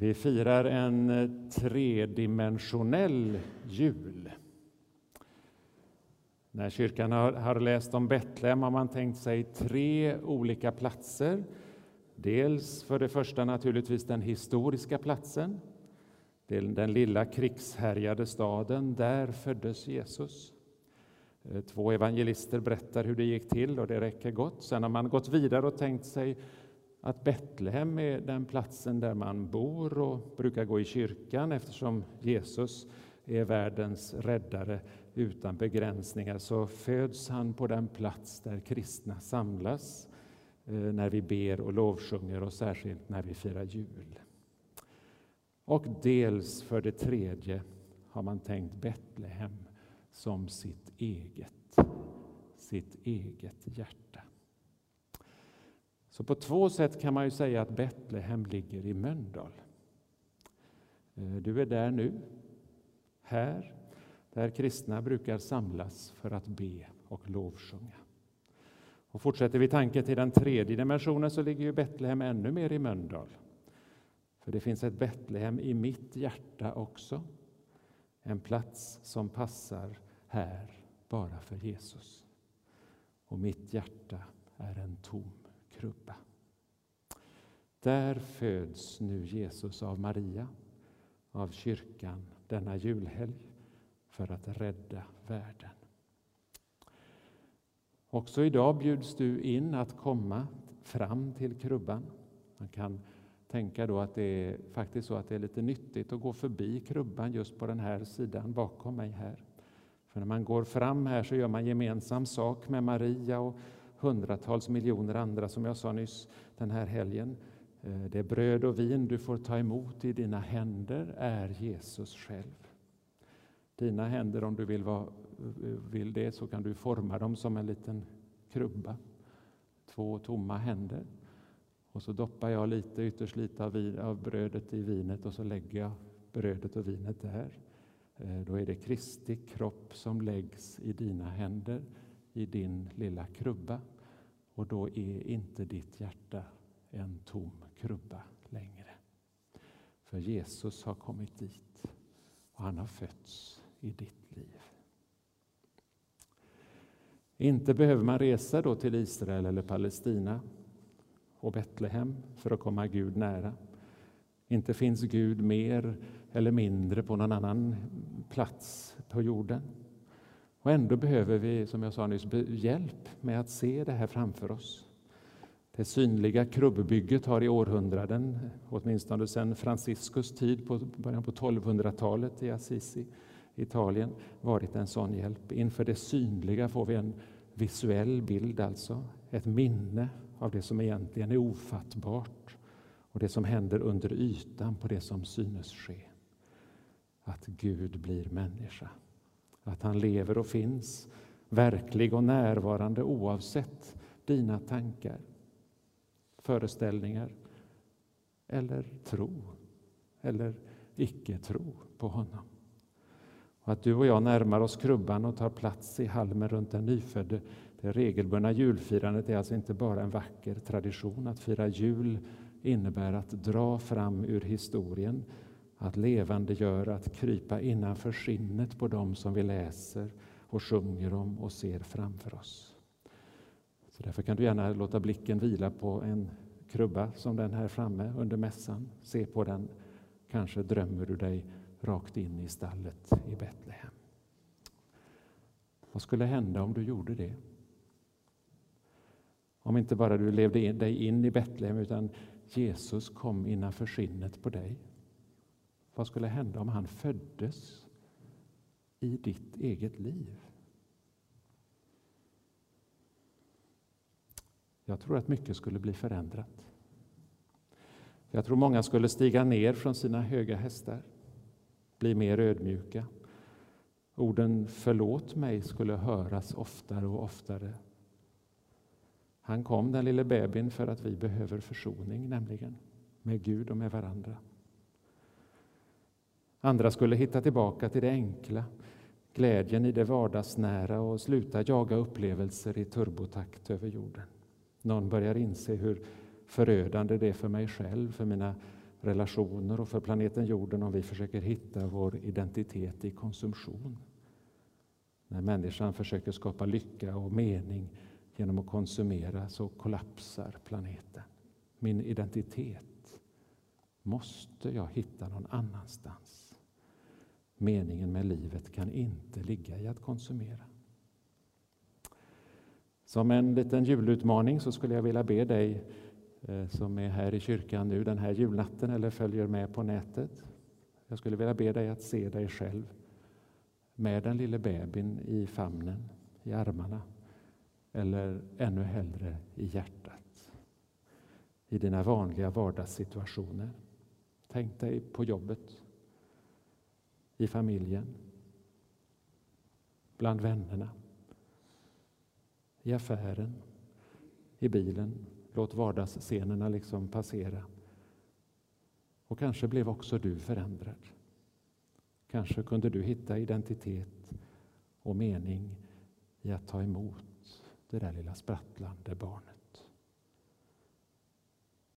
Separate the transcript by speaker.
Speaker 1: Vi firar en eh, tredimensionell jul. När kyrkan har, har läst om Betlehem har man tänkt sig tre olika platser. Dels för det första naturligtvis den historiska platsen, den lilla krigshärjade staden. Där föddes Jesus. Eh, två evangelister berättar hur det gick till och det räcker gott. Sen har man gått vidare och tänkt sig att Betlehem är den platsen där man bor och brukar gå i kyrkan eftersom Jesus är världens räddare utan begränsningar så föds han på den plats där kristna samlas eh, när vi ber och lovsjunger och särskilt när vi firar jul. Och dels för det tredje har man tänkt Betlehem som sitt eget, sitt eget hjärta. Så på två sätt kan man ju säga att Betlehem ligger i Mölndal. Eh, du är där nu, här, där kristna brukar samlas för att be och lovsjunga. Och fortsätter vi tanken till den tredje dimensionen så ligger ju Betlehem ännu mer i Mölndal. För det finns ett Betlehem i mitt hjärta också. En plats som passar här bara för Jesus. Och mitt hjärta är en tom krubba. Där föds nu Jesus av Maria, av kyrkan, denna julhelg för att rädda världen. Också idag bjuds du in att komma fram till krubban. Man kan tänka då att det är faktiskt så att det är lite nyttigt att gå förbi krubban just på den här sidan bakom mig här. För när man går fram här så gör man gemensam sak med Maria och hundratals miljoner andra, som jag sa nyss, den här helgen. Eh, det bröd och vin du får ta emot i dina händer är Jesus själv. Dina händer, om du vill, vara, vill det, så kan du forma dem som en liten krubba. Två tomma händer. Och så doppar jag lite, ytterst lite av, vin, av brödet i vinet och så lägger jag brödet och vinet där. Eh, då är det Kristi kropp som läggs i dina händer, i din lilla krubba. Och då är inte ditt hjärta en tom krubba längre. För Jesus har kommit dit och han har fötts i ditt liv. Inte behöver man resa då till Israel eller Palestina och Betlehem för att komma Gud nära. Inte finns Gud mer eller mindre på någon annan plats på jorden. Och ändå behöver vi, som jag sa nyss, hjälp med att se det här framför oss. Det synliga krubbygget har i århundraden, åtminstone sedan Franciscus tid på början på 1200-talet i Assisi, Italien, varit en sån hjälp. Inför det synliga får vi en visuell bild, alltså ett minne av det som egentligen är ofattbart och det som händer under ytan på det som synes ske. Att Gud blir människa, att han lever och finns verklig och närvarande oavsett dina tankar, föreställningar eller tro eller icke-tro på honom. Och att du och jag närmar oss krubban och tar plats i halmen runt den nyfödde. Det regelbundna julfirandet är alltså inte bara en vacker tradition. Att fira jul innebär att dra fram ur historien, att levandegöra, att krypa innanför skinnet på dem som vi läser och sjunger om och ser framför oss. Så därför kan du gärna låta blicken vila på en krubba som den här framme under mässan. Se på den. Kanske drömmer du dig rakt in i stallet i Betlehem. Vad skulle hända om du gjorde det? Om inte bara du levde dig in i Betlehem utan Jesus kom innanför skinnet på dig. Vad skulle hända om han föddes i ditt eget liv? Jag tror att mycket skulle bli förändrat. Jag tror många skulle stiga ner från sina höga hästar bli mer ödmjuka. Orden förlåt mig skulle höras oftare och oftare. Han kom, den lille bebisen, för att vi behöver försoning, nämligen med Gud och med varandra. Andra skulle hitta tillbaka till det enkla, glädjen i det vardagsnära och sluta jaga upplevelser i turbotakt över jorden. Någon börjar inse hur förödande det är för mig själv, för mina relationer och för planeten jorden om vi försöker hitta vår identitet i konsumtion. När människan försöker skapa lycka och mening genom att konsumera så kollapsar planeten. Min identitet måste jag hitta någon annanstans. Meningen med livet kan inte ligga i att konsumera. Som en liten julutmaning så skulle jag vilja be dig eh, som är här i kyrkan nu den här julnatten eller följer med på nätet. Jag skulle vilja be dig att se dig själv med den lille bebin i famnen, i armarna eller ännu hellre i hjärtat. I dina vanliga vardagssituationer. Tänk dig på jobbet, i familjen, bland vännerna, i affären, i bilen. Låt vardagsscenerna liksom passera. Och kanske blev också du förändrad. Kanske kunde du hitta identitet och mening i att ta emot det där lilla sprattlande barnet.